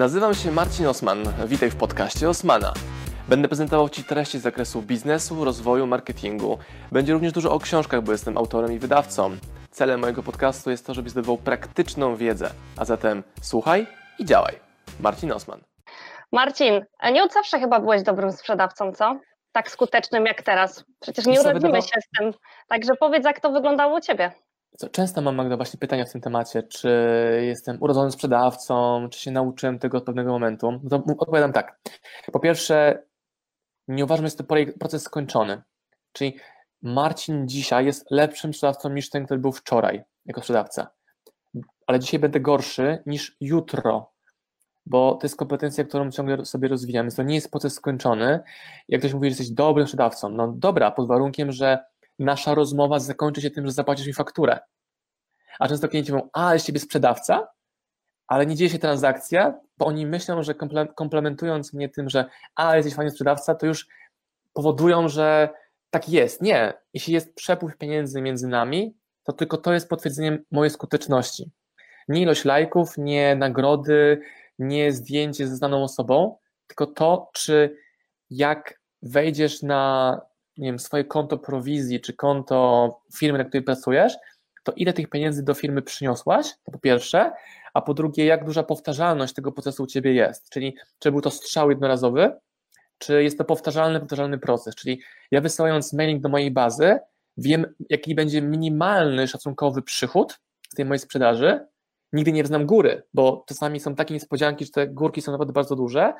Nazywam się Marcin Osman. Witaj w podcaście Osmana. Będę prezentował Ci treści z zakresu biznesu, rozwoju, marketingu. Będzie również dużo o książkach, bo jestem autorem i wydawcą. Celem mojego podcastu jest to, żebyś zdobywał praktyczną wiedzę. A zatem słuchaj i działaj. Marcin Osman. Marcin, a nie od zawsze chyba byłeś dobrym sprzedawcą, co? Tak skutecznym jak teraz. Przecież nie urodzimy się z tym. Także powiedz, jak to wyglądało u Ciebie. Często mam Magda właśnie pytania w tym temacie, czy jestem urodzonym sprzedawcą, czy się nauczyłem tego od pewnego momentu. No to odpowiadam tak. Po pierwsze, nie uważam, że jest to proces skończony. Czyli Marcin dzisiaj jest lepszym sprzedawcą niż ten, który był wczoraj jako sprzedawca. Ale dzisiaj będę gorszy niż jutro, bo to jest kompetencja, którą ciągle sobie rozwijam. Więc to nie jest proces skończony. Jak ktoś mówi, że jesteś dobrym sprzedawcą, no dobra, pod warunkiem, że nasza rozmowa zakończy się tym, że zapłacisz mi fakturę. A często klienci mówią, a, jest ciebie sprzedawca, ale nie dzieje się transakcja, bo oni myślą, że komplementując mnie tym, że a, jesteś fajny sprzedawca, to już powodują, że tak jest. Nie. Jeśli jest przepływ pieniędzy między nami, to tylko to jest potwierdzeniem mojej skuteczności. Nie ilość lajków, nie nagrody, nie zdjęcie ze znaną osobą, tylko to, czy jak wejdziesz na nie wiem, swoje konto prowizji, czy konto firmy, na której pracujesz, to ile tych pieniędzy do firmy przyniosłaś, to po pierwsze, a po drugie, jak duża powtarzalność tego procesu u Ciebie jest, czyli czy był to strzał jednorazowy, czy jest to powtarzalny, powtarzalny proces, czyli ja wysyłając mailing do mojej bazy, wiem, jaki będzie minimalny szacunkowy przychód z tej mojej sprzedaży, nigdy nie znam góry, bo czasami są takie niespodzianki, że te górki są naprawdę bardzo duże,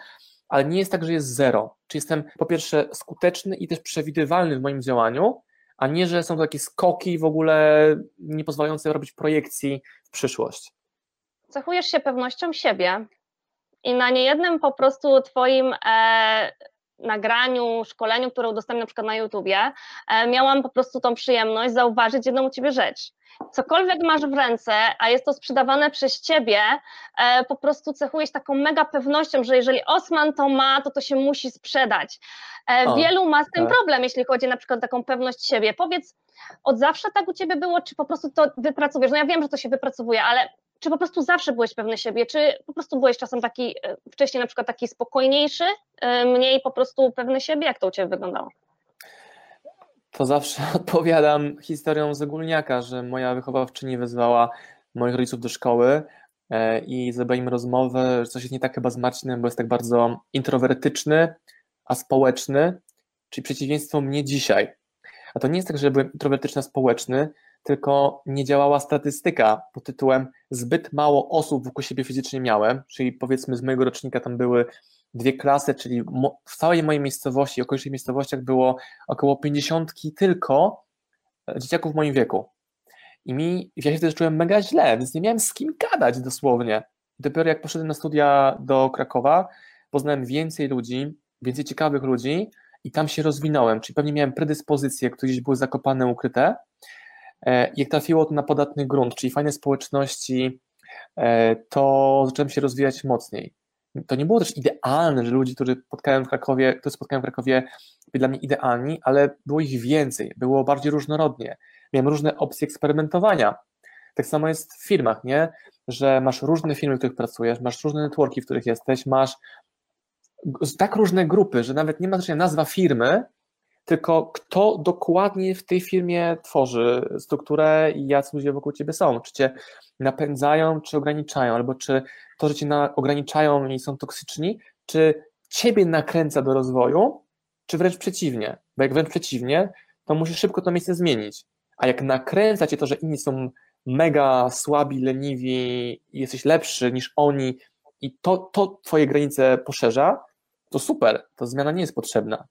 ale nie jest tak, że jest zero. Czy jestem po pierwsze skuteczny i też przewidywalny w moim działaniu, a nie, że są to takie skoki w ogóle nie pozwalające robić projekcji w przyszłość. Cechujesz się pewnością siebie i na niejednym po prostu Twoim e, nagraniu, szkoleniu, które udostępniam na przykład na YouTubie, e, miałam po prostu tą przyjemność zauważyć jedną u Ciebie rzecz cokolwiek masz w ręce, a jest to sprzedawane przez ciebie, e, po prostu cechujesz taką mega pewnością, że jeżeli Osman to ma, to to się musi sprzedać. E, o, Wielu ma z tym tak. problem, jeśli chodzi na przykład o taką pewność siebie. Powiedz, od zawsze tak u ciebie było, czy po prostu to wypracowujesz? No ja wiem, że to się wypracowuje, ale czy po prostu zawsze byłeś pewny siebie, czy po prostu byłeś czasem taki, e, wcześniej na przykład taki spokojniejszy, mniej po prostu pewny siebie? Jak to u ciebie wyglądało? to zawsze odpowiadam historią z ogólniaka, że moja wychowawczyni wezwała moich rodziców do szkoły e, i zebraliśmy rozmowę, że coś jest nie tak chyba z Marcinem, bo jest tak bardzo introwertyczny, a społeczny, czyli przeciwieństwo mnie dzisiaj. A to nie jest tak, że byłem introwertyczny, a społeczny, tylko nie działała statystyka pod tytułem zbyt mało osób wokół siebie fizycznie miałem, czyli powiedzmy z mojego rocznika tam były dwie klasy, czyli w całej mojej miejscowości, okolicznych miejscowościach było około 50 tylko e, dzieciaków w moim wieku. I mi, ja się wtedy czułem mega źle, więc nie miałem z kim gadać dosłownie. Dopiero jak poszedłem na studia do Krakowa, poznałem więcej ludzi, więcej ciekawych ludzi i tam się rozwinąłem, czyli pewnie miałem predyspozycje, które gdzieś były zakopane, ukryte. E, jak trafiło to na podatny grunt, czyli fajne społeczności, e, to zacząłem się rozwijać mocniej to nie było też idealne, że ludzi, którzy spotkałem w Krakowie, którzy spotkałem w Krakowie, byli dla mnie idealni, ale było ich więcej, było bardziej różnorodnie. Miałem różne opcje eksperymentowania. Tak samo jest w firmach, nie? Że masz różne firmy, w których pracujesz, masz różne networki, w których jesteś, masz tak różne grupy, że nawet nie ma znaczenia nazwa firmy, tylko kto dokładnie w tej firmie tworzy strukturę i jacy ludzie wokół ciebie są. Czy cię napędzają, czy ograniczają, albo czy to, że cię na, ograniczają i są toksyczni, czy ciebie nakręca do rozwoju, czy wręcz przeciwnie. Bo jak wręcz przeciwnie, to musisz szybko to miejsce zmienić. A jak nakręca cię to, że inni są mega słabi, leniwi i jesteś lepszy niż oni i to, to twoje granice poszerza, to super, to zmiana nie jest potrzebna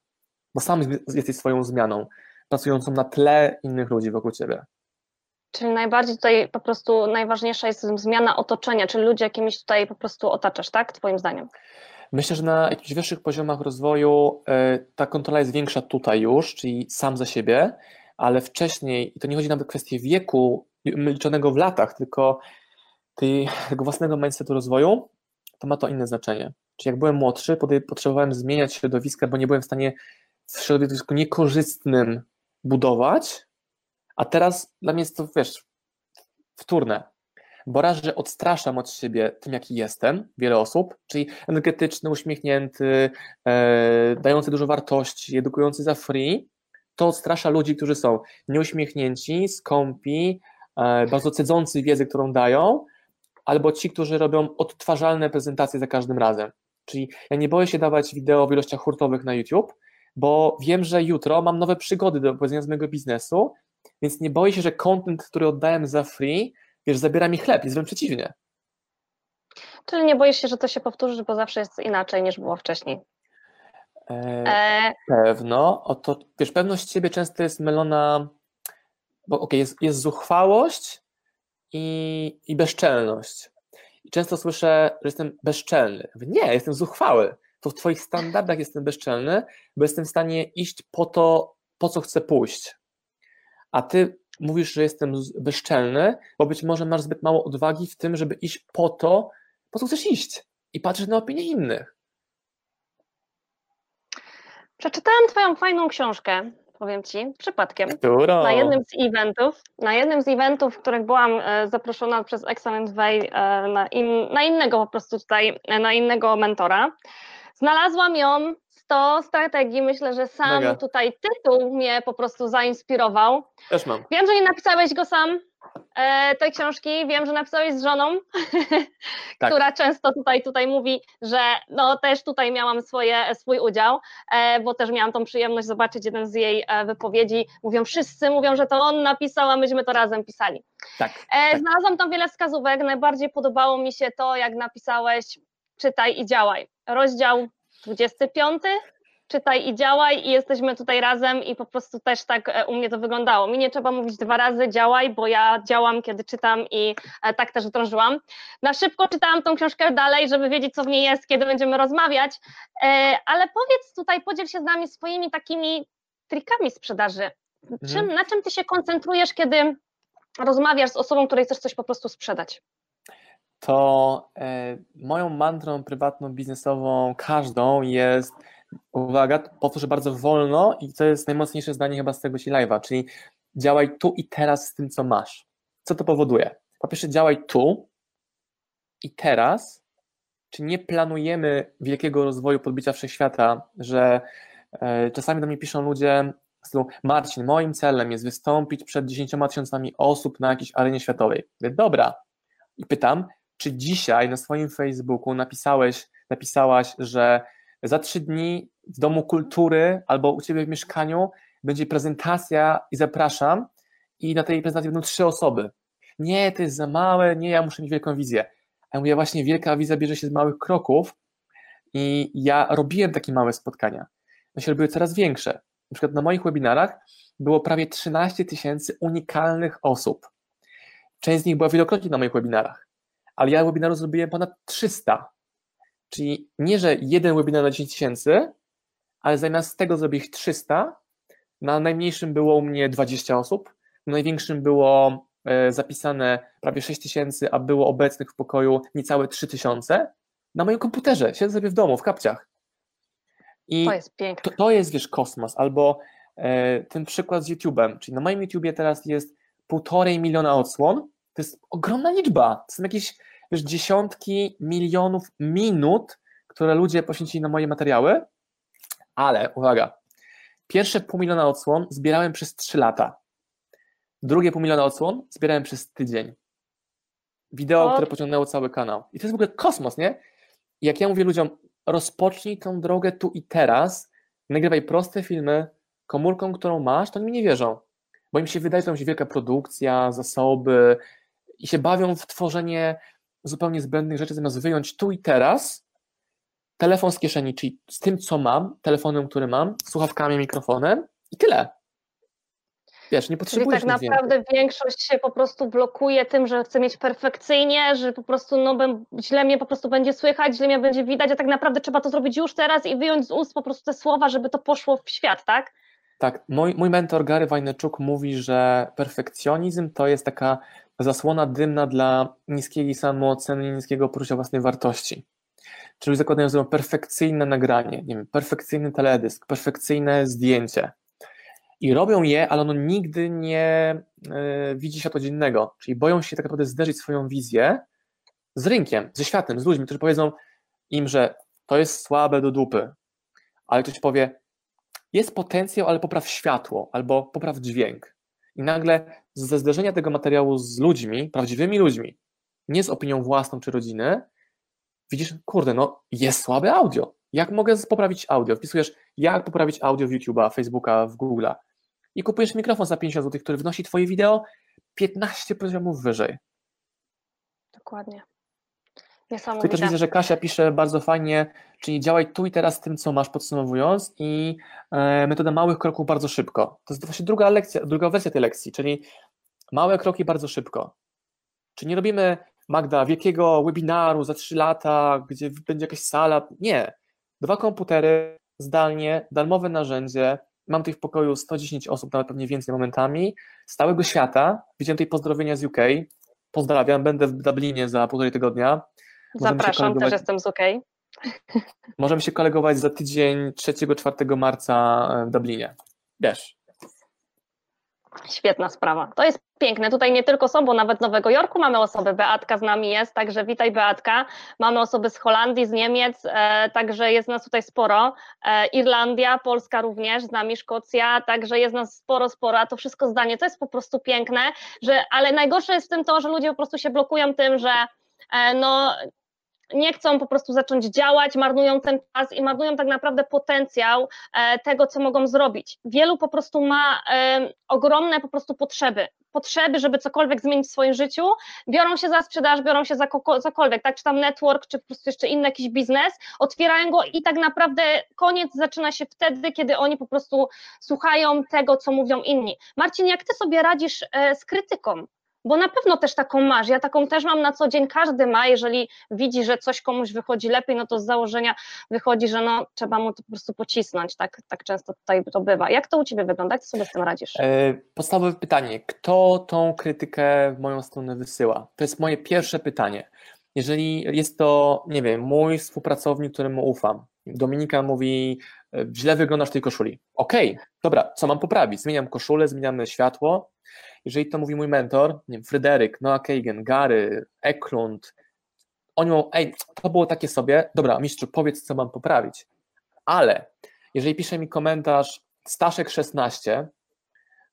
bo sam jesteś swoją zmianą, pracującą na tle innych ludzi wokół ciebie. Czyli najbardziej tutaj po prostu najważniejsza jest zmiana otoczenia, czyli ludzie jakimiś tutaj po prostu otaczasz, tak? Twoim zdaniem? Myślę, że na jakichś wyższych poziomach rozwoju y, ta kontrola jest większa tutaj już, czyli sam za siebie, ale wcześniej, i to nie chodzi nawet o kwestię wieku liczonego w latach, tylko tego własnego mindsetu rozwoju, to ma to inne znaczenie. Czyli jak byłem młodszy, potrzebowałem zmieniać środowiska, bo nie byłem w stanie w środowisku niekorzystnym budować, a teraz dla mnie jest to, wiesz, wtórne, bo raz, że odstraszam od siebie tym, jaki jestem, wiele osób, czyli energetyczny, uśmiechnięty, e, dający dużo wartości, edukujący za free, to odstrasza ludzi, którzy są nieuśmiechnięci, skąpi, e, bardzo cedzący wiedzę, którą dają, albo ci, którzy robią odtwarzalne prezentacje za każdym razem. Czyli ja nie boję się dawać wideo w ilościach hurtowych na YouTube, bo wiem, że jutro mam nowe przygody do opowiedzenia z mojego biznesu, więc nie boję się, że content, który oddałem za free, wiesz, zabiera mi chleb, jest wręcz przeciwnie. Czyli nie boisz się, że to się powtórzy, bo zawsze jest inaczej niż było wcześniej. E, e... Pewno. Oto, wiesz, pewność siebie często jest mylona, bo okay, jest, jest zuchwałość i, i bezczelność. I często słyszę, że jestem bezczelny. Nie, jestem zuchwały. To w Twoich standardach jestem bezczelny, bo jestem w stanie iść po to, po co chcę pójść. A Ty mówisz, że jestem bezczelny, bo być może masz zbyt mało odwagi w tym, żeby iść po to, po co chcesz iść i patrzeć na opinie innych. Przeczytałam Twoją fajną książkę, powiem Ci, przypadkiem. Którą? Na jednym z eventów, na jednym z eventów, w których byłam e, zaproszona przez Excellent Way e, na, in, na innego po prostu tutaj, e, na innego mentora. Znalazłam ją 100 strategii. Myślę, że sam Mega. tutaj tytuł mnie po prostu zainspirował. Też mam. Wiem, że nie napisałeś go sam, e, tej książki. Wiem, że napisałeś z żoną, tak. która często tutaj, tutaj mówi, że no też tutaj miałam swoje, swój udział, e, bo też miałam tą przyjemność zobaczyć jeden z jej e, wypowiedzi. Mówią, wszyscy mówią, że to on napisał, a myśmy to razem pisali. Tak, e, tak. Znalazłam tam wiele wskazówek. Najbardziej podobało mi się to, jak napisałeś czytaj i działaj. Rozdział 25, czytaj i działaj i jesteśmy tutaj razem i po prostu też tak e, u mnie to wyglądało. Mi nie trzeba mówić dwa razy działaj, bo ja działam, kiedy czytam i e, tak też drążyłam. Na szybko czytałam tą książkę dalej, żeby wiedzieć, co w niej jest, kiedy będziemy rozmawiać, e, ale powiedz tutaj, podziel się z nami swoimi takimi trikami sprzedaży. Mhm. Czym, na czym ty się koncentrujesz, kiedy rozmawiasz z osobą, której chcesz coś po prostu sprzedać? To e, moją mantrą prywatną, biznesową, każdą jest, uwaga, powtórzę bardzo wolno i to jest najmocniejsze zdanie chyba z tego ci live'a, czyli działaj tu i teraz z tym, co masz. Co to powoduje? Po pierwsze, działaj tu i teraz, czy nie planujemy wielkiego rozwoju podbicia wszechświata, że e, czasami do mnie piszą ludzie, Marcin, moim celem jest wystąpić przed 10 tysiącami osób na jakiejś arenie światowej. Dobra. I pytam, czy dzisiaj na swoim Facebooku napisałeś, napisałaś, że za trzy dni w Domu Kultury albo u Ciebie w mieszkaniu będzie prezentacja i zapraszam i na tej prezentacji będą trzy osoby. Nie, to jest za małe, nie, ja muszę mieć wielką wizję. A ja mówię, właśnie wielka wizja bierze się z małych kroków i ja robiłem takie małe spotkania. One się robiły coraz większe. Na przykład na moich webinarach było prawie 13 tysięcy unikalnych osób. Część z nich była wielokrotnie na moich webinarach ale ja webinaru zrobiłem ponad 300. Czyli nie, że jeden webinar na 10 tysięcy, ale zamiast tego zrobię ich 300. Na najmniejszym było u mnie 20 osób, na największym było e, zapisane prawie 6 tysięcy, a było obecnych w pokoju niecałe 3 tysiące. Na moim komputerze, siedzę sobie w domu, w kapciach. I to jest piękne. To, to jest, wiesz, kosmos. Albo e, ten przykład z YouTube'em, czyli na moim YouTubie teraz jest półtorej miliona odsłon, to jest ogromna liczba. To są jakieś wiesz, dziesiątki milionów minut, które ludzie poświęcili na moje materiały, ale uwaga, pierwsze pół miliona odsłon zbierałem przez trzy lata. Drugie pół miliona odsłon zbierałem przez tydzień. Wideo, o. które pociągnęło cały kanał. I to jest w ogóle kosmos, nie? I jak ja mówię ludziom, rozpocznij tą drogę tu i teraz, nagrywaj proste filmy komórką, którą masz, to oni mi nie wierzą. Bo im się wydaje, że to jest wielka produkcja, zasoby, i się bawią w tworzenie zupełnie zbędnych rzeczy, zamiast wyjąć tu i teraz telefon z kieszeni, czyli z tym, co mam, telefonem, który mam, słuchawkami, mikrofonem i tyle. Wiesz, nie potrzebujesz Czyli tak naprawdę więcej. większość się po prostu blokuje tym, że chce mieć perfekcyjnie, że po prostu no, źle mnie po prostu będzie słychać, źle mnie będzie widać, a tak naprawdę trzeba to zrobić już teraz i wyjąć z ust po prostu te słowa, żeby to poszło w świat, tak? Tak, mój, mój mentor Gary Wajneczuk mówi, że perfekcjonizm to jest taka zasłona dymna dla niskiej samooceny, niskiego poczucia własnej wartości. Czyli zakładają sobie perfekcyjne nagranie, nie wiem, perfekcyjny teledysk, perfekcyjne zdjęcie. I robią je, ale ono nigdy nie y, widzi światła dziennego, czyli boją się tak naprawdę zderzyć swoją wizję z rynkiem, ze światem, z ludźmi, którzy powiedzą im, że to jest słabe do dupy, ale ktoś powie, jest potencjał, ale popraw światło albo popraw dźwięk. I nagle ze zderzenia tego materiału z ludźmi, prawdziwymi ludźmi, nie z opinią własną czy rodziny, widzisz, kurde, no jest słabe audio. Jak mogę poprawić audio? Wpisujesz, jak poprawić audio w YouTube'a, Facebooka, w Google'a i kupujesz mikrofon za 50 zł, który wnosi twoje wideo 15 poziomów wyżej. Dokładnie. Tutaj też widzę, że Kasia pisze bardzo fajnie, czyli działaj tu i teraz tym, co masz, podsumowując i e, metoda małych kroków bardzo szybko. To jest właśnie druga lekcja, druga wersja tej lekcji, czyli małe kroki bardzo szybko. Czy nie robimy, Magda, wielkiego webinaru za 3 lata, gdzie będzie jakaś sala? Nie. Dwa komputery, zdalnie, darmowe narzędzie. Mam tutaj w pokoju 110 osób, nawet pewnie więcej momentami, z całego świata. Widziałem tutaj pozdrowienia z UK. Pozdrawiam, będę w Dublinie za półtorej tygodnia. Zapraszam, też jestem z UK. Możemy się kolegować za tydzień 3-4 marca w Dublinie. Wiesz. Świetna sprawa. To jest piękne. Tutaj nie tylko są, bo nawet z Nowego Jorku mamy osoby. Beatka z nami jest, także witaj Beatka. Mamy osoby z Holandii, z Niemiec, e, także jest nas tutaj sporo. E, Irlandia, Polska również, z nami Szkocja, także jest nas sporo, sporo, a to wszystko zdanie. To jest po prostu piękne, że, ale najgorsze jest w tym to, że ludzie po prostu się blokują tym, że e, no nie chcą po prostu zacząć działać, marnują ten czas i marnują tak naprawdę potencjał e, tego, co mogą zrobić. Wielu po prostu ma ogromne po prostu potrzeby, potrzeby, żeby cokolwiek zmienić w swoim życiu, biorą się za sprzedaż, biorą się za cokolwiek, tak, czy tam network, czy po prostu jeszcze inny jakiś biznes, otwierają go i tak naprawdę koniec zaczyna się wtedy, kiedy oni po prostu słuchają tego, co mówią inni. Marcin, jak ty sobie radzisz e, z krytyką? Bo na pewno też taką masz. Ja taką też mam na co dzień, każdy ma, jeżeli widzi, że coś komuś wychodzi lepiej, no to z założenia wychodzi, że no, trzeba mu to po prostu pocisnąć, tak, tak często tutaj to bywa. Jak to u Ciebie wygląda? Jak sobie z tym radzisz? E, podstawowe pytanie, kto tą krytykę w moją stronę wysyła? To jest moje pierwsze pytanie. Jeżeli jest to, nie wiem, mój współpracownik, któremu ufam, Dominika mówi, źle wyglądasz w tej koszuli. Okej, okay, dobra, co mam poprawić? Zmieniam koszulę, zmieniamy światło, jeżeli to mówi mój mentor, nie wiem, Fryderyk, Noah Kagan, Gary, Eklund, oni mówią, ej, to było takie sobie, dobra, mistrzu, powiedz, co mam poprawić. Ale jeżeli pisze mi komentarz Staszek16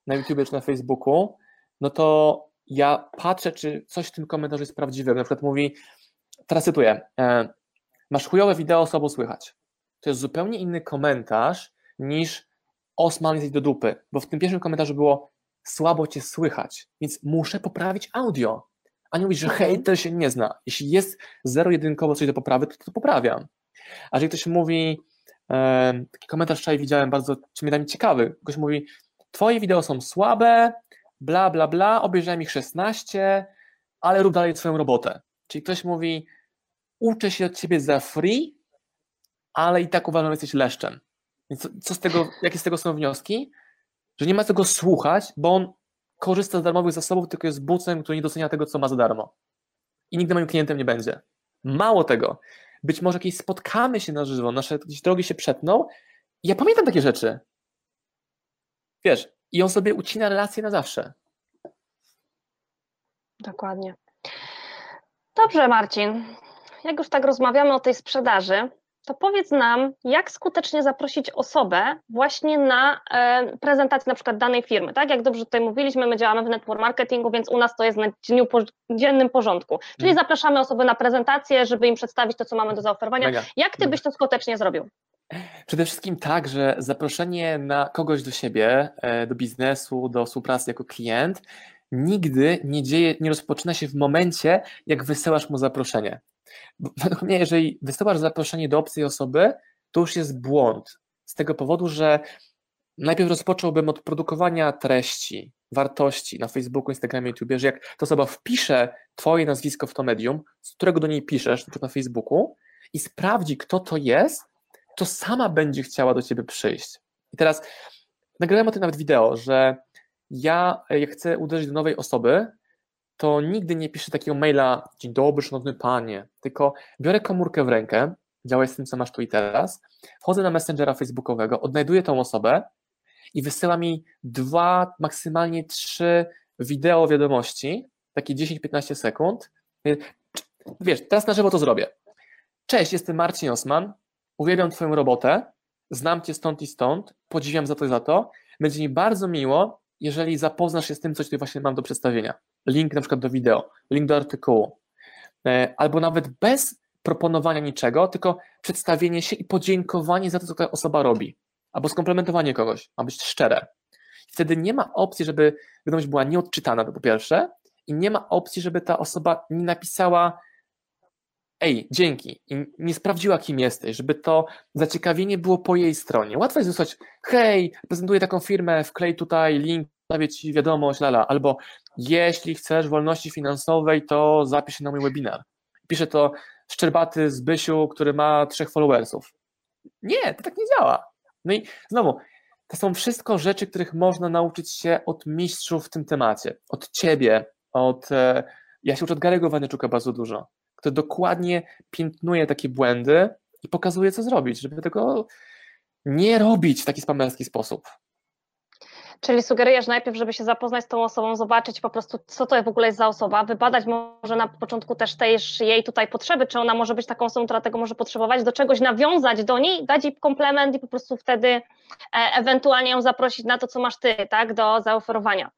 na YouTube czy na Facebooku, no to ja patrzę, czy coś w tym komentarzu jest prawdziwe. Na przykład mówi, teraz cytuję, e, masz chujowe wideo, słabo słychać. To jest zupełnie inny komentarz niż Osman jesteś do dupy, bo w tym pierwszym komentarzu było słabo cię słychać, więc muszę poprawić audio. A nie mówić, że hej, to się nie zna. Jeśli jest zero-jedynkowo coś do poprawy, to to poprawiam. A jeżeli ktoś mówi, e, taki komentarz wczoraj widziałem bardzo, czy mnie ciekawy, ktoś mówi, twoje wideo są słabe, bla, bla, bla, obejrzałem ich 16, ale rób dalej swoją robotę. Czyli ktoś mówi, uczę się od ciebie za free, ale i tak uważam, że jesteś leszczem. Więc co z tego, jakie z tego są wnioski? że nie ma tego słuchać, bo on korzysta z darmowych zasobów, tylko jest bucem, który nie docenia tego, co ma za darmo. I nigdy moim klientem nie będzie. Mało tego, być może jakieś spotkamy się na żywo, nasze drogi się przetną. Ja pamiętam takie rzeczy. Wiesz, i on sobie ucina relacje na zawsze. Dokładnie. Dobrze, Marcin. Jak już tak rozmawiamy o tej sprzedaży, to powiedz nam, jak skutecznie zaprosić osobę właśnie na e, prezentację na przykład danej firmy, tak? Jak dobrze tutaj mówiliśmy, my działamy w network marketingu, więc u nas to jest na dniu po, dziennym porządku. Czyli mhm. zapraszamy osoby na prezentację, żeby im przedstawić to, co mamy do zaoferowania. Mega. Jak ty byś to skutecznie zrobił? Przede wszystkim tak, że zaproszenie na kogoś do siebie, e, do biznesu, do współpracy jako klient nigdy nie dzieje, nie rozpoczyna się w momencie, jak wysyłasz mu zaproszenie. Według mnie, jeżeli wysyłasz zaproszenie do obcej osoby, to już jest błąd. Z tego powodu, że najpierw rozpocząłbym od produkowania treści, wartości na Facebooku, Instagramie, YouTube, że jak ta osoba wpisze Twoje nazwisko w to medium, z którego do niej piszesz, na na Facebooku, i sprawdzi, kto to jest, to sama będzie chciała do Ciebie przyjść. I teraz nagrałem o tym nawet wideo, że ja, jak chcę uderzyć do nowej osoby, to nigdy nie piszę takiego maila, dzień dobry, szanowny panie, tylko biorę komórkę w rękę, działaj z tym, co masz tu i teraz, wchodzę na Messengera Facebookowego, odnajduję tą osobę i wysyła mi dwa, maksymalnie trzy wideo wiadomości, takie 10-15 sekund. Wiesz, teraz na żywo to zrobię. Cześć, jestem Marcin Osman, uwielbiam Twoją robotę, znam Cię stąd i stąd, podziwiam za to i za to. Będzie mi bardzo miło, jeżeli zapoznasz się z tym, co właśnie mam do przedstawienia. Link na przykład do wideo, link do artykułu, e, albo nawet bez proponowania niczego, tylko przedstawienie się i podziękowanie za to, co ta osoba robi, albo skomplementowanie kogoś, ma być szczere. Wtedy nie ma opcji, żeby wiadomość była nieodczytana, to po pierwsze, i nie ma opcji, żeby ta osoba nie napisała ej, dzięki, i nie sprawdziła, kim jesteś, żeby to zaciekawienie było po jej stronie. Łatwo jest wysłać, hej, prezentuję taką firmę, wklej tutaj link, stawię ci wiadomość, lala, albo jeśli chcesz wolności finansowej, to zapisz się na mój webinar. Pisze to Szczerbaty z Bysiu, który ma trzech followersów. Nie, to tak nie działa. No i znowu, to są wszystko rzeczy, których można nauczyć się od mistrzów w tym temacie, od ciebie, od, e, ja się uczę od Garego Waneczuka bardzo dużo, który dokładnie piętnuje takie błędy i pokazuje, co zrobić, żeby tego nie robić w taki spamerski sposób. Czyli sugerujesz najpierw, żeby się zapoznać z tą osobą, zobaczyć po prostu, co to w ogóle jest za osoba, wybadać może na początku też też jej tutaj potrzeby, czy ona może być taką osobą, która tego może potrzebować, do czegoś nawiązać do niej, dać jej komplement i po prostu wtedy e, ewentualnie ją zaprosić na to, co masz ty, tak, do zaoferowania.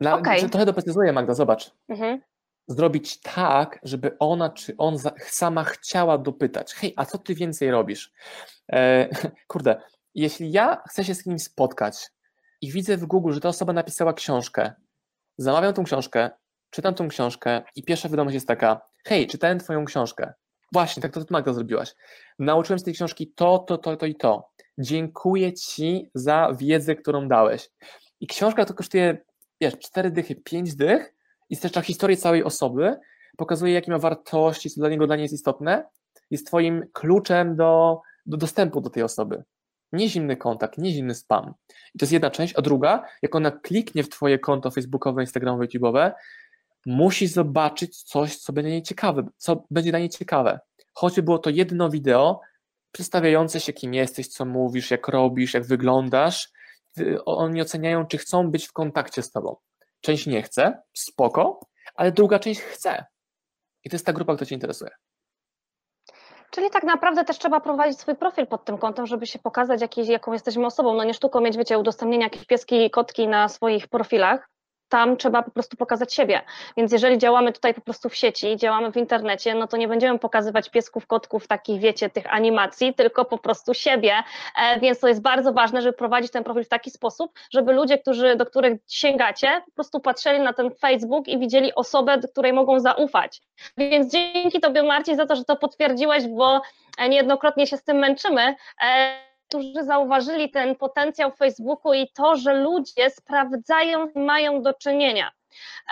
Na, okay. Trochę doprecyzuję, Magda, zobacz. Mhm. Zrobić tak, żeby ona czy on za, sama chciała dopytać. Hej, a co ty więcej robisz? E, kurde, jeśli ja chcę się z kimś spotkać i widzę w Google, że ta osoba napisała książkę, zamawiam tą książkę, czytam tą książkę i pierwsza wiadomość jest taka: hej, czytałem twoją książkę. Właśnie, tak to ty Magda zrobiłaś. Nauczyłem z tej książki to, to, to, to i to. Dziękuję ci za wiedzę, którą dałeś. I książka to kosztuje wiesz, cztery dychy, pięć dych i streszcza historię całej osoby, pokazuje, jakie ma wartości, co dla niego dla niej jest istotne, jest twoim kluczem do, do dostępu do tej osoby. Nie zimny kontakt, nie zimny spam. I to jest jedna część, a druga, jak ona kliknie w twoje konto facebookowe, instagramowe, youtube'owe, musi zobaczyć coś, co będzie, ciekawe, co będzie dla niej ciekawe. Choćby było to jedno wideo przedstawiające się, kim jesteś, co mówisz, jak robisz, jak wyglądasz, oni oceniają, czy chcą być w kontakcie z tobą. Część nie chce, spoko, ale druga część chce. I to jest ta grupa, która cię interesuje. Czyli tak naprawdę też trzeba prowadzić swój profil pod tym kątem, żeby się pokazać, jakiej, jaką jesteśmy osobą. No nie sztuką mieć, wiecie, udostępnienia jakieś pieski i kotki na swoich profilach, tam trzeba po prostu pokazać siebie. Więc jeżeli działamy tutaj po prostu w sieci, działamy w internecie, no to nie będziemy pokazywać piesków, kotków, takich wiecie, tych animacji, tylko po prostu siebie. E, więc to jest bardzo ważne, żeby prowadzić ten profil w taki sposób, żeby ludzie, którzy, do których sięgacie, po prostu patrzyli na ten Facebook i widzieli osobę, do której mogą zaufać. Więc dzięki Tobie, Marcin, za to, że to potwierdziłeś, bo niejednokrotnie się z tym męczymy. Którzy zauważyli ten potencjał Facebooku i to, że ludzie sprawdzają, mają do czynienia.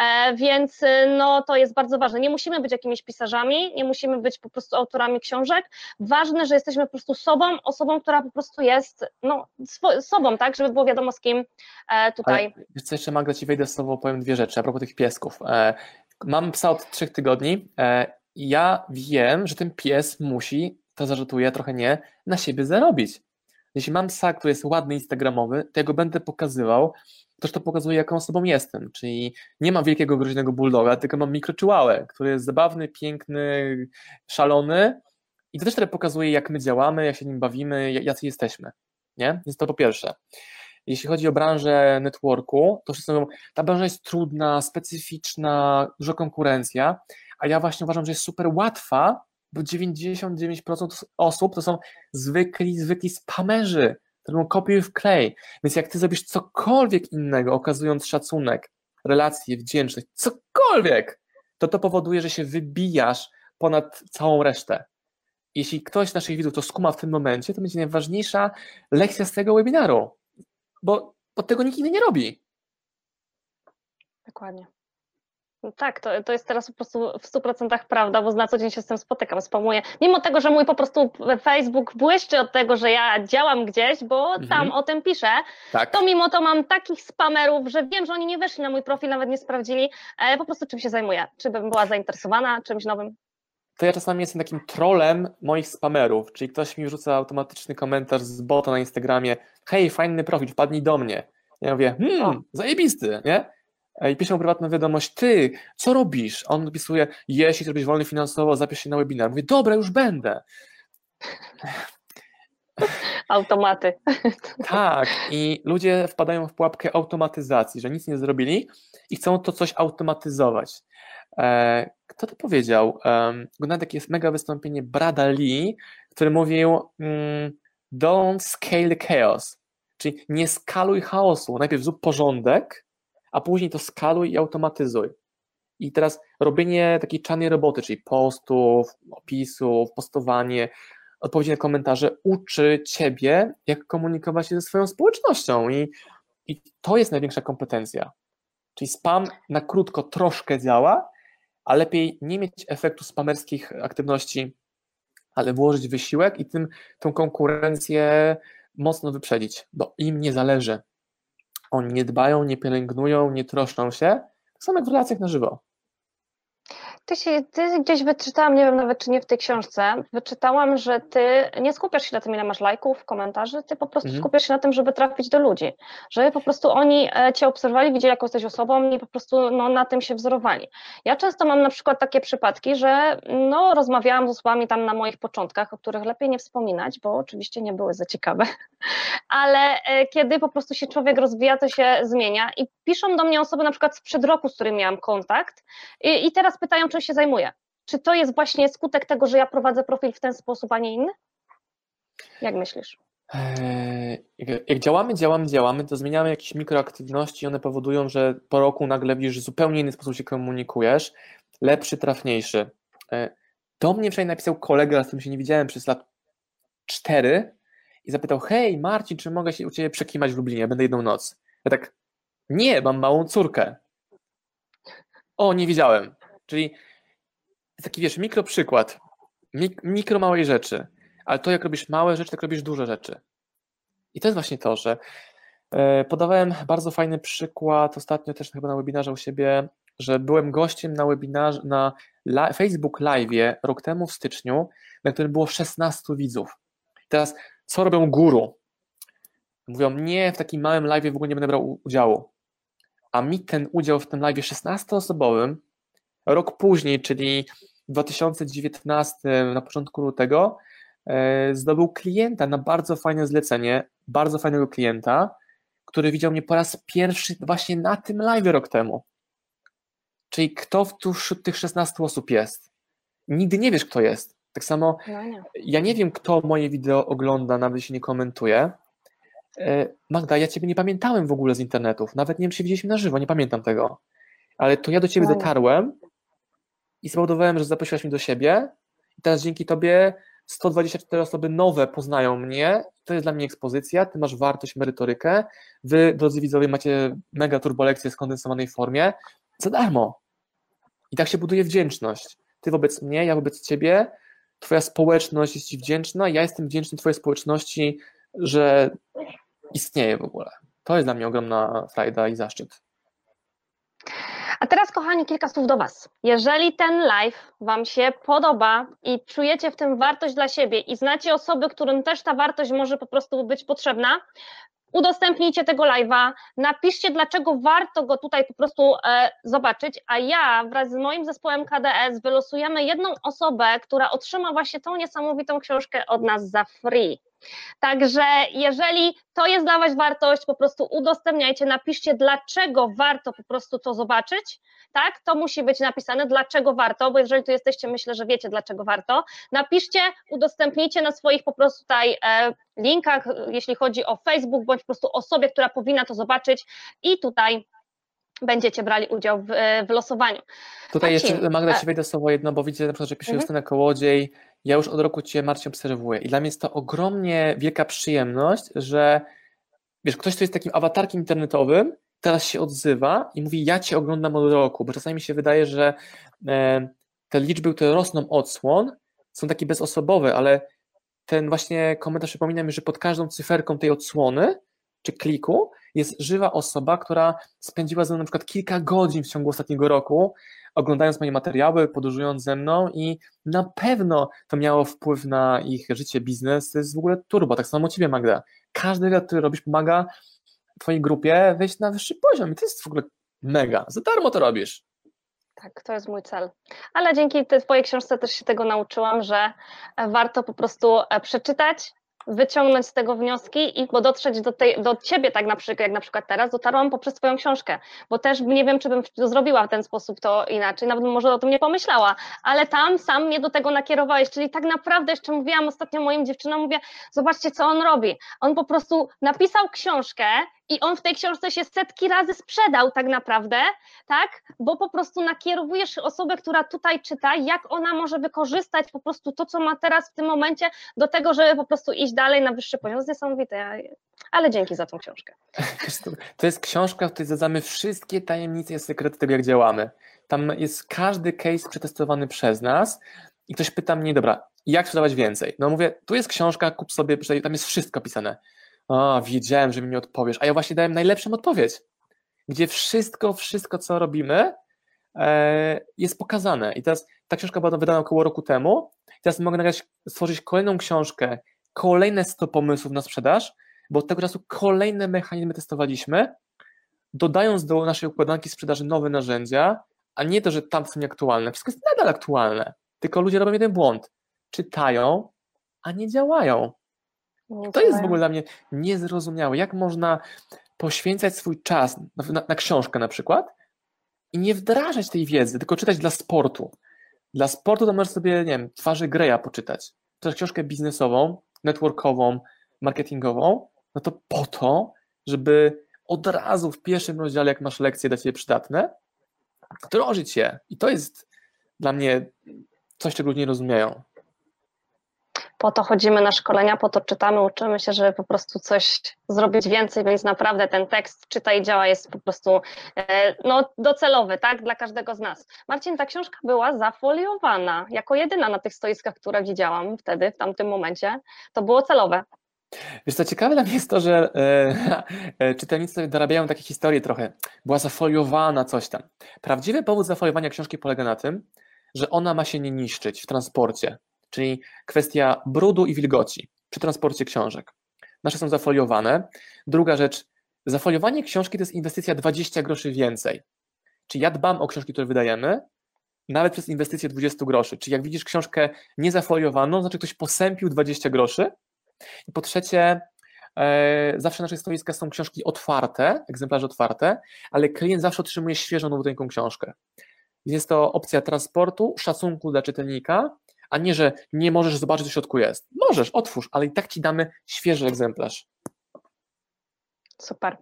E, więc y, no, to jest bardzo ważne. Nie musimy być jakimiś pisarzami, nie musimy być po prostu autorami książek. Ważne, że jesteśmy po prostu sobą, osobą, która po prostu jest no, sobą, tak, żeby było wiadomo z kim e, tutaj. Ale, wiesz co, jeszcze Magda Ci wejdę z Tobą, powiem dwie rzeczy a propos tych piesków. E, mam psa od trzech tygodni i ja wiem, że ten pies musi, to zażartuję, trochę nie, na siebie zarobić. Jeśli mam psa, który jest ładny, instagramowy, to ja go będę pokazywał, też to pokazuje, jaką osobą jestem, czyli nie mam wielkiego, groźnego bulldoga, tylko mam mikroczułałę, który jest zabawny, piękny, szalony i to też trochę pokazuje, jak my działamy, jak się nim bawimy, jacy jesteśmy, nie? Więc to po pierwsze. Jeśli chodzi o branżę networku, to wszyscy mówią, ta branża jest trudna, specyficzna, duża konkurencja, a ja właśnie uważam, że jest super łatwa, bo 99% osób to są zwykli, zwykli spamerzy, robią kopiuj w klej. Więc jak ty zrobisz cokolwiek innego, okazując szacunek, relacje, wdzięczność, cokolwiek, to to powoduje, że się wybijasz ponad całą resztę. Jeśli ktoś z naszych widzów to skuma w tym momencie, to będzie najważniejsza lekcja z tego webinaru, bo, bo tego nikt inny nie robi. Dokładnie. No tak, to, to jest teraz po prostu w 100% prawda, bo na co dzień się z tym spotykam, spamuję. Mimo tego, że mój po prostu Facebook błyszczy od tego, że ja działam gdzieś, bo mhm. tam o tym piszę, tak. to mimo to mam takich spamerów, że wiem, że oni nie weszli na mój profil, nawet nie sprawdzili e, po prostu czym się zajmuję. Czy bym była zainteresowana czymś nowym. to ja czasami jestem takim trolem moich spamerów, czyli ktoś mi wrzuca automatyczny komentarz z bota na Instagramie, hej, fajny profil, wpadnij do mnie. Ja mówię, hmm, zajebisty, nie? I piszę mu prywatną wiadomość, ty, co robisz? On napisuje, jeśli robisz wolny finansowo, zapisz się na webinar. Mówię, dobra, już będę. Automaty. Tak, i ludzie wpadają w pułapkę automatyzacji, że nic nie zrobili i chcą to coś automatyzować. E, kto to powiedział? Oglądałem takie jest mega wystąpienie Brada Lee, który mówił mm, don't scale chaos, czyli nie skaluj chaosu. Najpierw zrób porządek, a później to skaluj i automatyzuj. I teraz robienie takiej czarnej roboty, czyli postów, opisów, postowanie, odpowiedzi na komentarze uczy ciebie, jak komunikować się ze swoją społecznością i, i to jest największa kompetencja. Czyli spam na krótko troszkę działa, a lepiej nie mieć efektu spamerskich aktywności, ale włożyć wysiłek i tym tą konkurencję mocno wyprzedzić, bo im nie zależy. Oni nie dbają, nie pielęgnują, nie troszczą się, tak samo jak w relacjach na żywo. Ty, się, ty gdzieś wyczytałam, nie wiem nawet czy nie w tej książce, wyczytałam, że ty nie skupiasz się na tym, ile masz lajków, komentarzy, ty po prostu mhm. skupiasz się na tym, żeby trafić do ludzi, żeby po prostu oni e, cię obserwowali, widzieli jaką jesteś osobą i po prostu no, na tym się wzorowali. Ja często mam na przykład takie przypadki, że no, rozmawiałam z osobami tam na moich początkach, o których lepiej nie wspominać, bo oczywiście nie były za ciekawe, ale e, kiedy po prostu się człowiek rozwija, to się zmienia i piszą do mnie osoby na przykład sprzed roku, z którymi miałam kontakt i, i teraz pytają, czym się zajmuję. Czy to jest właśnie skutek tego, że ja prowadzę profil w ten sposób, a nie inny? Jak myślisz? Eee, jak działamy, działamy, działamy, to zmieniamy jakieś mikroaktywności i one powodują, że po roku nagle widzisz, że zupełnie inny sposób się komunikujesz, lepszy, trafniejszy. Eee, do mnie wczoraj napisał kolega, z którym się nie widziałem przez lat cztery i zapytał, hej Marcin, czy mogę się u Ciebie przekimać w Lublinie, będę jedną noc. Ja tak, nie, mam małą córkę. O, nie widziałem. Czyli taki, wiesz, mikro przykład, mik mikro małej rzeczy, ale to jak robisz małe rzeczy, tak robisz duże rzeczy. I to jest właśnie to, że e, podawałem bardzo fajny przykład ostatnio też chyba na webinarze u siebie, że byłem gościem na webinarze, na Facebook Live rok temu w styczniu, na którym było 16 widzów. Teraz, co robią guru? Mówią, nie, w takim małym live w ogóle nie będę brał udziału. A mi ten udział w tym live 16-osobowym Rok później, czyli w 2019, na początku lutego, e, zdobył klienta na bardzo fajne zlecenie, bardzo fajnego klienta, który widział mnie po raz pierwszy właśnie na tym live rok temu. Czyli kto wśród tych 16 osób jest? Nigdy nie wiesz, kto jest. Tak samo no ja nie wiem, kto moje wideo ogląda, nawet jeśli nie komentuje. E, Magda, ja Ciebie nie pamiętałem w ogóle z internetów. Nawet nie wiem, czy widzieliśmy na żywo, nie pamiętam tego. Ale to ja do Ciebie no dotarłem i spowodowałem, że zaprosiłaś mnie do siebie i teraz dzięki Tobie 124 osoby nowe poznają mnie, to jest dla mnie ekspozycja, Ty masz wartość, merytorykę, Wy, drodzy widzowie, macie mega turbolekcje w skondensowanej formie za darmo. I tak się buduje wdzięczność. Ty wobec mnie, ja wobec Ciebie, Twoja społeczność jest Ci wdzięczna, ja jestem wdzięczny Twojej społeczności, że istnieje w ogóle. To jest dla mnie ogromna frajda i zaszczyt. A teraz, kochani, kilka słów do Was. Jeżeli ten live Wam się podoba i czujecie w tym wartość dla siebie i znacie osoby, którym też ta wartość może po prostu być potrzebna, udostępnijcie tego live'a, napiszcie, dlaczego warto go tutaj po prostu e, zobaczyć, a ja wraz z moim zespołem KDS wylosujemy jedną osobę, która otrzyma właśnie tą niesamowitą książkę od nas za free. Także jeżeli to jest dla Was wartość, po prostu udostępniajcie, napiszcie, dlaczego warto po prostu to zobaczyć, tak? To musi być napisane, dlaczego warto, bo jeżeli tu jesteście, myślę, że wiecie, dlaczego warto. Napiszcie, udostępnijcie na swoich po prostu tutaj e, linkach, jeśli chodzi o Facebook, bądź po prostu osobie, która powinna to zobaczyć i tutaj będziecie brali udział w, w losowaniu. Tutaj Marcin, jeszcze Magda Ci wejdę słowo jedno, bo widzę na przykład, że pisze mhm. Justyna Kołodziej, ja już od roku Cię Marcin obserwuję. I dla mnie jest to ogromnie wielka przyjemność, że wiesz, ktoś, kto jest takim awatarkiem internetowym, teraz się odzywa i mówi, ja Cię oglądam od roku, bo czasami mi się wydaje, że e, te liczby, które rosną odsłon, są takie bezosobowe, ale ten właśnie komentarz przypomina mi, że pod każdą cyferką tej odsłony czy kliku jest żywa osoba, która spędziła ze mną na przykład kilka godzin w ciągu ostatniego roku, oglądając moje materiały, podróżując ze mną i na pewno to miało wpływ na ich życie, biznes, to jest w ogóle turbo, tak samo Ciebie Magda. Każdy wywiad, który robisz pomaga Twojej grupie wejść na wyższy poziom i to jest w ogóle mega, za darmo to robisz. Tak, to jest mój cel. Ale dzięki Twojej książce też się tego nauczyłam, że warto po prostu e, przeczytać, wyciągnąć z tego wnioski i dotrzeć do, tej, do ciebie tak na przykład, jak na przykład teraz, dotarłam poprzez twoją książkę, bo też nie wiem, czy bym zrobiła w ten sposób to inaczej, nawet może o tym nie pomyślała, ale tam sam mnie do tego nakierowałeś, czyli tak naprawdę jeszcze mówiłam ostatnio moim dziewczynom, mówię, zobaczcie, co on robi. On po prostu napisał książkę i on w tej książce się setki razy sprzedał tak naprawdę, tak? Bo po prostu nakierowujesz osobę, która tutaj czyta, jak ona może wykorzystać po prostu to, co ma teraz w tym momencie, do tego, żeby po prostu iść dalej na wyższy poziom. To jest niesamowite, ale dzięki za tą książkę. To jest książka, w której zadamy wszystkie tajemnice i sekrety tego, jak działamy. Tam jest każdy case przetestowany przez nas i ktoś pyta mnie, dobra, jak sprzedawać więcej? No mówię, tu jest książka, kup sobie, tam jest wszystko pisane o, wiedziałem, że mi nie odpowiesz, a ja właśnie dałem najlepszą odpowiedź, gdzie wszystko, wszystko, co robimy, e, jest pokazane. I teraz ta książka była wydana około roku temu. Teraz mogę nagrać, stworzyć kolejną książkę, kolejne 100 pomysłów na sprzedaż, bo od tego czasu kolejne mechanizmy testowaliśmy, dodając do naszej układanki sprzedaży nowe narzędzia, a nie to, że tam są nieaktualne. Wszystko jest nadal aktualne, tylko ludzie robią jeden błąd. Czytają, a nie działają. To jest w ogóle dla mnie niezrozumiałe. Jak można poświęcać swój czas na, na, na, książkę na przykład i nie wdrażać tej wiedzy, tylko czytać dla sportu. Dla sportu to możesz sobie, nie wiem, twarzy Greya poczytać. Czytasz książkę biznesową, networkową, marketingową, no to po to, żeby od razu w pierwszym rozdziale, jak masz lekcje dla Ciebie przydatne, wdrożyć je. I to jest dla mnie coś, czego ludzie nie rozumieją po to chodzimy na szkolenia, po to czytamy, uczymy się, żeby po prostu coś zrobić więcej, więc naprawdę ten tekst czyta i działa jest po prostu e, no, docelowy, tak, dla każdego z nas. Marcin, ta książka była zafoliowana, jako jedyna na tych stoiskach, które widziałam wtedy, w tamtym momencie, to było celowe. Wiesz co, ciekawe dla mnie jest to, że e, e, czytelnicy dorabiają takie historie trochę. Była zafoliowana coś tam. Prawdziwy powód zafoliowania książki polega na tym, że ona ma się nie niszczyć w transporcie czyli kwestia brudu i wilgoci przy transporcie książek. Nasze są zafoliowane. Druga rzecz, zafoliowanie książki to jest inwestycja 20 groszy więcej. Czyli ja dbam o książki, które wydajemy, nawet przez inwestycję 20 groszy. Czyli jak widzisz książkę niezafoliowaną, znaczy ktoś posępił 20 groszy. I po trzecie, e, zawsze nasze stoiska są książki otwarte, egzemplarze otwarte, ale klient zawsze otrzymuje świeżą, nowoteńką książkę. Jest to opcja transportu, szacunku dla czytelnika a nie, że nie możesz zobaczyć, co w środku jest. Możesz, otwórz, ale i tak ci damy świeży egzemplarz. Super.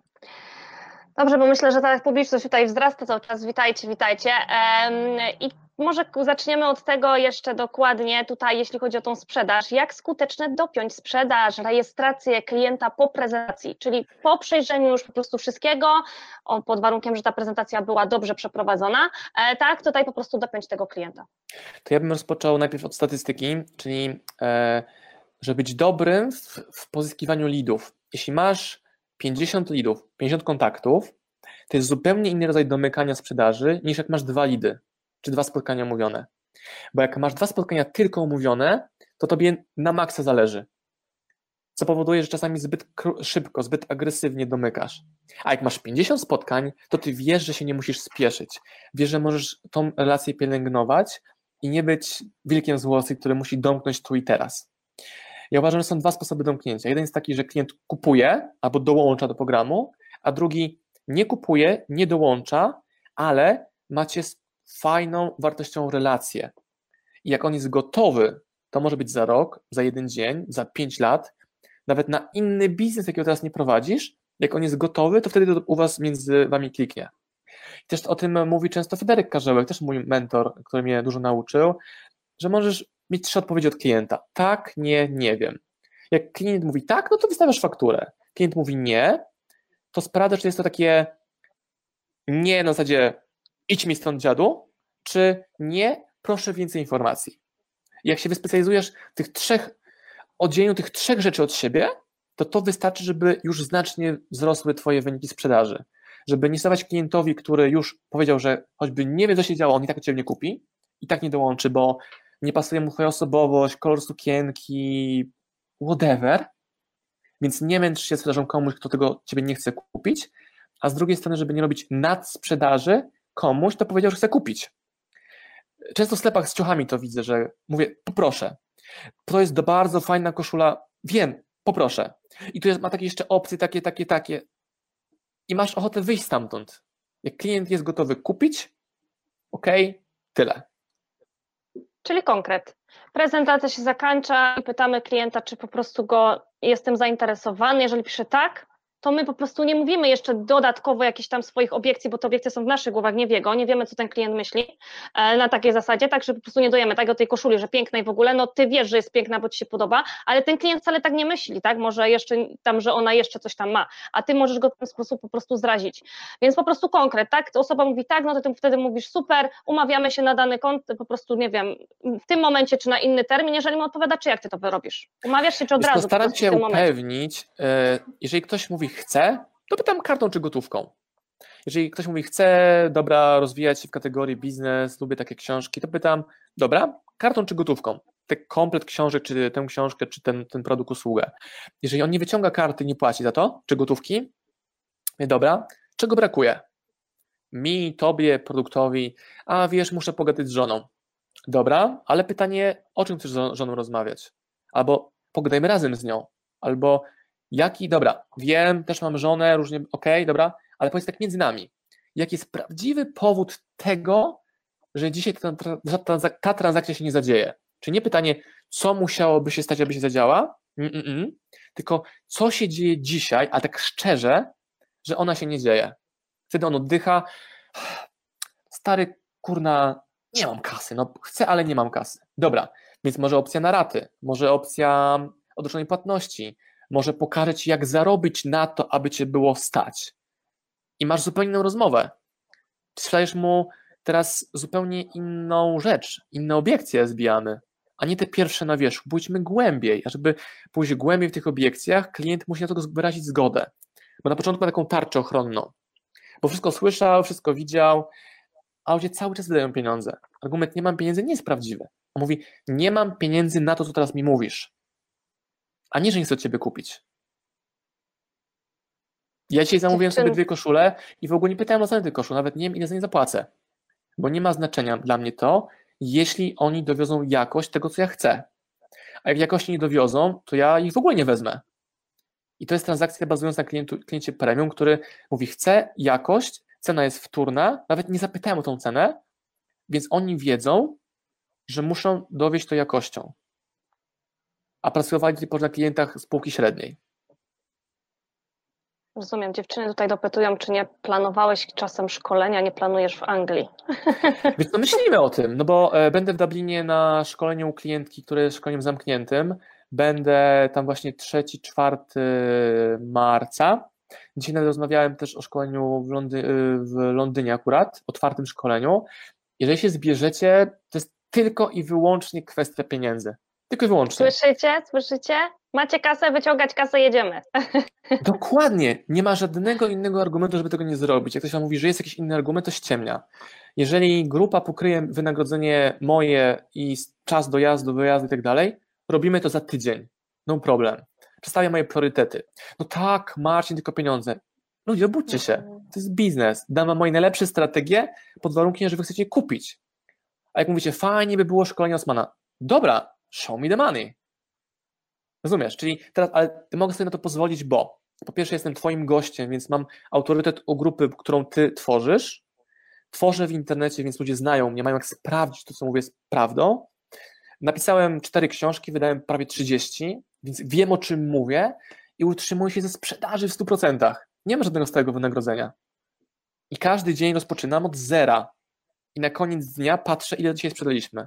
Dobrze, bo myślę, że ta publiczność tutaj wzrasta cały czas. Witajcie, witajcie. I może zaczniemy od tego jeszcze dokładnie tutaj, jeśli chodzi o tą sprzedaż. Jak skutecznie dopiąć sprzedaż, rejestrację klienta po prezentacji, czyli po przejrzeniu już po prostu wszystkiego, pod warunkiem, że ta prezentacja była dobrze przeprowadzona, e, tak, tutaj po prostu dopiąć tego klienta. To ja bym rozpoczął najpierw od statystyki, czyli e, żeby być dobrym w, w pozyskiwaniu lidów. Jeśli masz 50 lidów, 50 kontaktów, to jest zupełnie inny rodzaj domykania sprzedaży niż jak masz dwa lidy czy dwa spotkania umówione. Bo jak masz dwa spotkania tylko umówione, to tobie na maksa zależy. Co powoduje, że czasami zbyt szybko, zbyt agresywnie domykasz. A jak masz 50 spotkań, to ty wiesz, że się nie musisz spieszyć. Wiesz, że możesz tą relację pielęgnować i nie być wilkiem z który musi domknąć tu i teraz. Ja uważam, że są dwa sposoby domknięcia. Jeden jest taki, że klient kupuje albo dołącza do programu, a drugi nie kupuje, nie dołącza, ale macie fajną, wartościową relację. I jak on jest gotowy, to może być za rok, za jeden dzień, za pięć lat, nawet na inny biznes, jakiego teraz nie prowadzisz, jak on jest gotowy, to wtedy u was między wami kliknie. I też o tym mówi często Federek Karzełek, też mój mentor, który mnie dużo nauczył, że możesz mieć trzy odpowiedzi od klienta. Tak, nie, nie wiem. Jak klient mówi tak, no to wystawiasz fakturę. Klient mówi nie, to sprawdzasz, czy jest to takie nie na zasadzie idź mi stąd dziadu, czy nie, proszę więcej informacji. Jak się wyspecjalizujesz w tych trzech, oddzieleniu tych trzech rzeczy od siebie, to to wystarczy, żeby już znacznie wzrosły Twoje wyniki sprzedaży. Żeby nie stawać klientowi, który już powiedział, że choćby nie wie, co się działo, on i tak Ciebie nie kupi, i tak nie dołączy, bo nie pasuje mu Twoja osobowość, kolor sukienki, whatever, więc nie męcz się sprzedażą komuś, kto tego Ciebie nie chce kupić, a z drugiej strony, żeby nie robić nadsprzedaży komuś, kto powiedział, że chce kupić. Często w sklepach z ciuchami to widzę, że mówię, poproszę. To jest bardzo fajna koszula, wiem, poproszę. I tu jest, ma takie jeszcze opcje, takie, takie, takie. I masz ochotę wyjść stamtąd. Jak klient jest gotowy kupić, ok, tyle. Czyli konkret. Prezentacja się zakończa i pytamy klienta, czy po prostu go jestem zainteresowany. Jeżeli pisze tak, to my po prostu nie mówimy jeszcze dodatkowo jakichś tam swoich obiekcji, bo te obiekcje są w naszych głowach, nie nie wiemy, co ten klient myśli e, na takiej zasadzie, tak, że po prostu nie dojemy tak o tej koszuli, że piękna i w ogóle, no ty wiesz, że jest piękna, bo ci się podoba, ale ten klient wcale tak nie myśli, tak, może jeszcze tam, że ona jeszcze coś tam ma, a ty możesz go w ten sposób po prostu zrazić. Więc po prostu konkret, tak, osoba mówi tak, no to ty wtedy mówisz super, umawiamy się na dany kont, po prostu nie wiem, w tym momencie czy na inny termin, jeżeli mu odpowiada, czy jak ty to wyrobisz? Umawiasz się czy od razu? Staram się upewnić, e, jeżeli ktoś mówi chce, to pytam kartą czy gotówką. Jeżeli ktoś mówi, chce, dobra, rozwijać się w kategorii biznes, lubię takie książki, to pytam, dobra, kartą czy gotówką? Ten komplet książek, czy tę książkę, czy ten, ten produkt, usługę. Jeżeli on nie wyciąga karty, nie płaci za to, czy gotówki, dobra, czego brakuje? Mi, tobie, produktowi, a wiesz, muszę pogadać z żoną. Dobra, ale pytanie, o czym chcesz z żoną rozmawiać? Albo pogadajmy razem z nią, albo Jaki, dobra, wiem, też mam żonę, różnie, okej, okay, dobra, ale powiedz tak między nami. Jaki jest prawdziwy powód tego, że dzisiaj ta, ta, ta, transakcja się nie zadzieje? Czy nie pytanie, co musiałoby się stać, aby się zadziała, mm, mm, mm, tylko co się dzieje dzisiaj, a tak szczerze, że ona się nie dzieje. Wtedy on oddycha. Stary, kurna, nie mam kasy. No, chcę, ale nie mam kasy. Dobra, więc może opcja na raty, może opcja odroczonej płatności, może pokaże ci, jak zarobić na to, aby cię było stać. I masz zupełnie inną rozmowę. Sprzedajesz mu teraz zupełnie inną rzecz, inne obiekcje zbijamy, a nie te pierwsze na wierzchu. Pójdźmy głębiej, a żeby pójść głębiej w tych obiekcjach, klient musi na to wyrazić zgodę. Bo na początku ma taką tarczę ochronną, bo wszystko słyszał, wszystko widział, a ludzie cały czas wydają pieniądze. Argument nie mam pieniędzy nie jest prawdziwy. On mówi, nie mam pieniędzy na to, co teraz mi mówisz a nie, że nie chcę od ciebie kupić. Ja dzisiaj zamówiłem sobie dwie koszule i w ogóle nie pytałem o cenę tych koszul, nawet nie wiem, ile za nie zapłacę. Bo nie ma znaczenia dla mnie to, jeśli oni dowiozą jakość tego, co ja chcę. A jak jakości nie dowiozą, to ja ich w ogóle nie wezmę. I to jest transakcja bazująca na klientu, kliencie premium, który mówi, chcę jakość, cena jest wtórna, nawet nie zapytałem o tą cenę, więc oni wiedzą, że muszą dowieść to jakością a pracowali tylko na klientach spółki średniej. Rozumiem. Dziewczyny tutaj dopytują, czy nie planowałeś czasem szkolenia, nie planujesz w Anglii. Więc no myślimy o tym, no bo e, będę w Dublinie na szkoleniu u klientki, które jest szkoleniem zamkniętym. Będę tam właśnie 3-4 marca. Dzisiaj nawet rozmawiałem też o szkoleniu w, Londy w Londynie akurat, otwartym szkoleniu. Jeżeli się zbierzecie, to jest tylko i wyłącznie kwestia pieniędzy. Tylko i wyłącznie. Słyszycie? Słyszycie? Macie kasę, wyciągać kasę, jedziemy. Dokładnie. Nie ma żadnego innego argumentu, żeby tego nie zrobić. Jak ktoś wam mówi, że jest jakiś inny argument, to ściemnia. Jeżeli grupa pokryje wynagrodzenie moje i czas dojazdu, wyjazdu i tak dalej, robimy to za tydzień. No problem. Przedstawiam moje priorytety. No tak, Marcin, tylko pieniądze. Ludzie, obudźcie się. To jest biznes. Dam wam moje najlepsze strategie pod warunkiem, że wy chcecie kupić. A jak mówicie, fajnie by było szkolenie Osmana. Dobra, show me the money. Rozumiesz? Czyli teraz, ale mogę sobie na to pozwolić, bo po pierwsze jestem twoim gościem, więc mam autorytet u grupy, którą ty tworzysz. Tworzę w internecie, więc ludzie znają mnie, mają jak sprawdzić to, co mówię jest prawdą. Napisałem cztery książki, wydałem prawie 30, więc wiem o czym mówię i utrzymuję się ze sprzedaży w 100%. Nie ma żadnego stałego wynagrodzenia. I każdy dzień rozpoczynam od zera. I na koniec dnia patrzę, ile dzisiaj sprzedaliśmy.